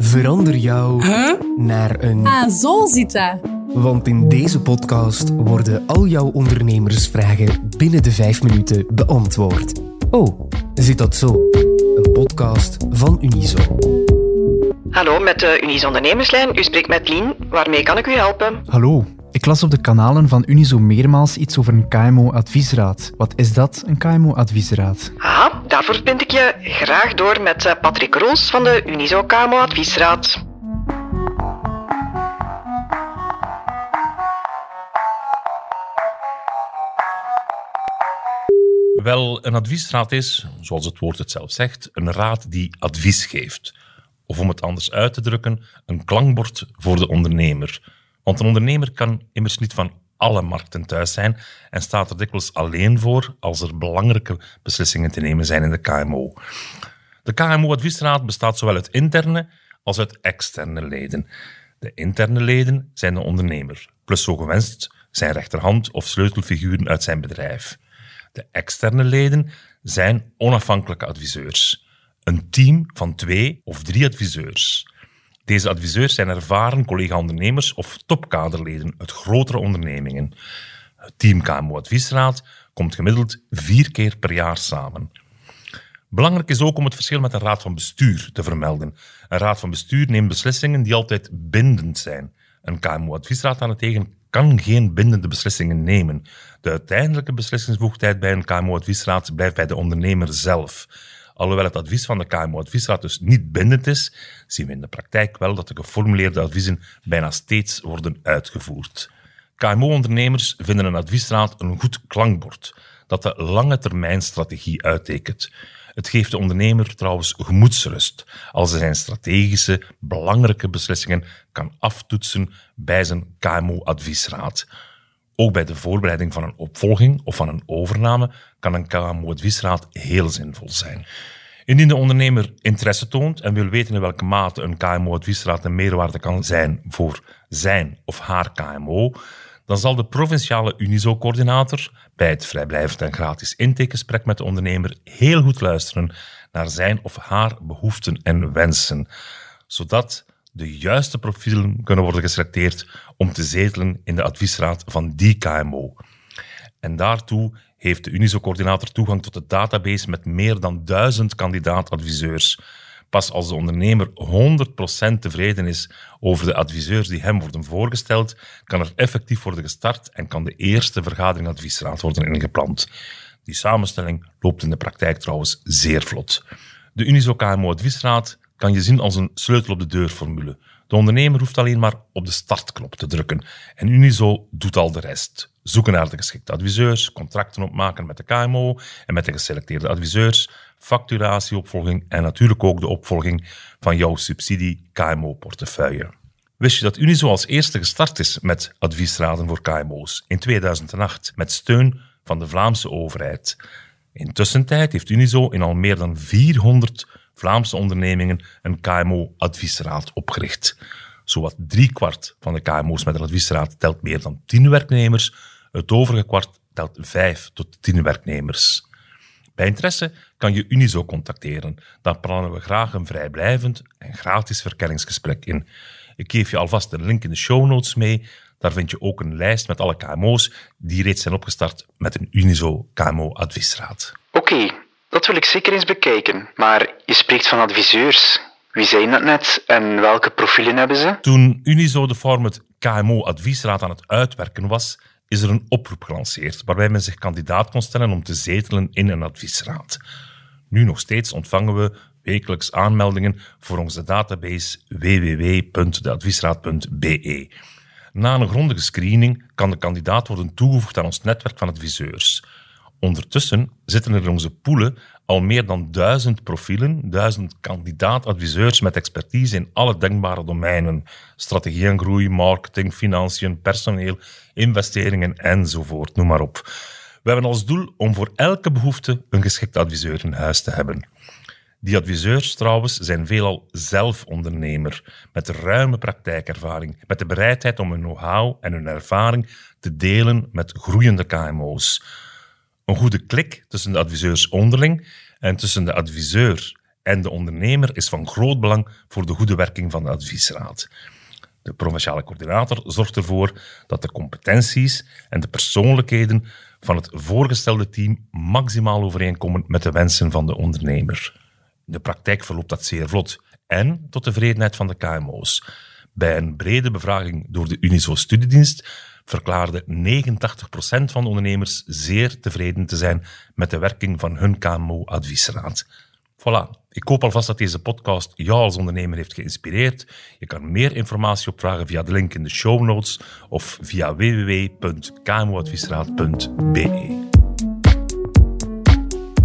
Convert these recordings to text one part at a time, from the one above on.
Verander jou naar een... Ah, zo zit dat. Want in deze podcast worden al jouw ondernemersvragen binnen de vijf minuten beantwoord. Oh, zit dat zo? Een podcast van Unizo. Hallo, met de Unizo Ondernemerslijn. U spreekt met Lien. Waarmee kan ik u helpen? Hallo, las op de kanalen van Unizo meermaals iets over een KMO-adviesraad. Wat is dat, een KMO-adviesraad? Aha, daarvoor vind ik je graag door met eh, Patrick Roos van de Unizo KMO Adviesraad. Wel, een adviesraad is, zoals het woord het zelf zegt, een raad die advies geeft. Of om het anders uit te drukken, een klankbord voor de ondernemer. Want een ondernemer kan immers niet van alle markten thuis zijn en staat er dikwijls alleen voor als er belangrijke beslissingen te nemen zijn in de KMO. De KMO-adviesraad bestaat zowel uit interne als uit externe leden. De interne leden zijn de ondernemer, plus zo gewenst zijn rechterhand of sleutelfiguren uit zijn bedrijf. De externe leden zijn onafhankelijke adviseurs. Een team van twee of drie adviseurs. Deze adviseurs zijn ervaren collega-ondernemers of topkaderleden uit grotere ondernemingen. Het team KMO Adviesraad komt gemiddeld vier keer per jaar samen. Belangrijk is ook om het verschil met een raad van bestuur te vermelden. Een raad van bestuur neemt beslissingen die altijd bindend zijn. Een KMO-adviesraad daarentegen kan geen bindende beslissingen nemen. De uiteindelijke beslissingsbevoegdheid bij een KMO-adviesraad blijft bij de ondernemer zelf. Alhoewel het advies van de KMO-adviesraad dus niet bindend is, zien we in de praktijk wel dat de geformuleerde adviezen bijna steeds worden uitgevoerd. KMO-ondernemers vinden een adviesraad een goed klankbord dat de lange termijn strategie uittekent. Het geeft de ondernemer trouwens gemoedsrust als hij zijn strategische, belangrijke beslissingen kan aftoetsen bij zijn KMO-adviesraad. Ook bij de voorbereiding van een opvolging of van een overname kan een KMO-adviesraad heel zinvol zijn. Indien de ondernemer interesse toont en wil weten in welke mate een KMO-adviesraad een meerwaarde kan zijn voor zijn of haar KMO, dan zal de provinciale Unizo-coördinator bij het vrijblijvend en gratis intakegesprek met de ondernemer heel goed luisteren naar zijn of haar behoeften en wensen, zodat de juiste profielen kunnen worden geselecteerd om te zetelen in de adviesraad van die KMO. En daartoe heeft de Unizo-coördinator toegang tot de database met meer dan duizend kandidaat-adviseurs. Pas als de ondernemer 100% tevreden is over de adviseurs die hem worden voorgesteld, kan er effectief worden gestart en kan de eerste vergadering adviesraad worden ingepland. Die samenstelling loopt in de praktijk trouwens zeer vlot. De Unizo KMO Adviesraad kan je zien als een sleutel op de deur formule. De ondernemer hoeft alleen maar op de startknop te drukken en Unizo doet al de rest. Zoeken naar de geschikte adviseurs, contracten opmaken met de KMO en met de geselecteerde adviseurs, facturatieopvolging en natuurlijk ook de opvolging van jouw subsidie KMO-portefeuille. Wist je dat Unizo als eerste gestart is met adviesraden voor KMO's in 2008 met steun van de Vlaamse overheid? Intussen heeft Unizo in al meer dan 400 Vlaamse ondernemingen een KMO-adviesraad opgericht. Zowat driekwart van de KMO's met een adviesraad telt meer dan 10 werknemers, het overige kwart telt 5 tot 10 werknemers. Bij interesse kan je Unizo contacteren. Dan plannen we graag een vrijblijvend en gratis verkenningsgesprek in. Ik geef je alvast een link in de show notes mee. Daar vind je ook een lijst met alle KMO's die reeds zijn opgestart met een Unizo KMO adviesraad. Oké, dat wil ik zeker eens bekijken. Maar je spreekt van adviseurs. Wie zijn dat net en welke profielen hebben ze? Toen Unizo de format KMO adviesraad aan het uitwerken was, is er een oproep gelanceerd waarbij men zich kandidaat kon stellen om te zetelen in een adviesraad. Nu nog steeds ontvangen we wekelijks aanmeldingen voor onze database www.deadviesraad.be. Na een grondige screening kan de kandidaat worden toegevoegd aan ons netwerk van adviseurs. Ondertussen zitten er in onze poelen al meer dan duizend profielen, duizend kandidaat-adviseurs met expertise in alle denkbare domeinen. Strategie en groei, marketing, financiën, personeel, investeringen enzovoort, noem maar op. We hebben als doel om voor elke behoefte een geschikte adviseur in huis te hebben. Die adviseurs trouwens zijn veelal zelf ondernemer, met ruime praktijkervaring, met de bereidheid om hun know-how en hun ervaring te delen met groeiende KMO's. Een goede klik tussen de adviseurs onderling en tussen de adviseur en de ondernemer is van groot belang voor de goede werking van de adviesraad. De provinciale coördinator zorgt ervoor dat de competenties en de persoonlijkheden van het voorgestelde team maximaal overeenkomen met de wensen van de ondernemer. In de praktijk verloopt dat zeer vlot en tot tevredenheid van de KMO's. Bij een brede bevraging door de Uniso Studiedienst verklaarde 89% van de ondernemers zeer tevreden te zijn met de werking van hun KMO-adviesraad. Voilà, ik hoop alvast dat deze podcast jou als ondernemer heeft geïnspireerd. Je kan meer informatie opvragen via de link in de show notes of via www.kmoadviesraad.be.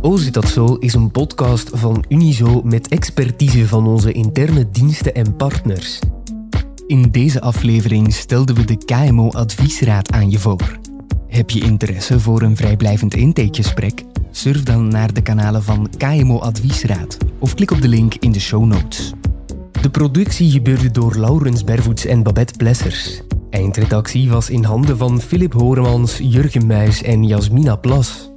Oh, zit dat zo is een podcast van Unizo met expertise van onze interne diensten en partners. In deze aflevering stelden we de KMO Adviesraad aan je voor. Heb je interesse voor een vrijblijvend intakegesprek? Surf dan naar de kanalen van KMO Adviesraad of klik op de link in de show notes. De productie gebeurde door Laurens Bervoets en Babette Plessers. Eindredactie was in handen van Philip Horemans, Jurgen Muis en Jasmina Plas.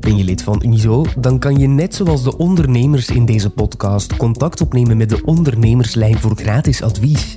Ben je lid van Unizo? Dan kan je net zoals de ondernemers in deze podcast contact opnemen met de ondernemerslijn voor gratis advies.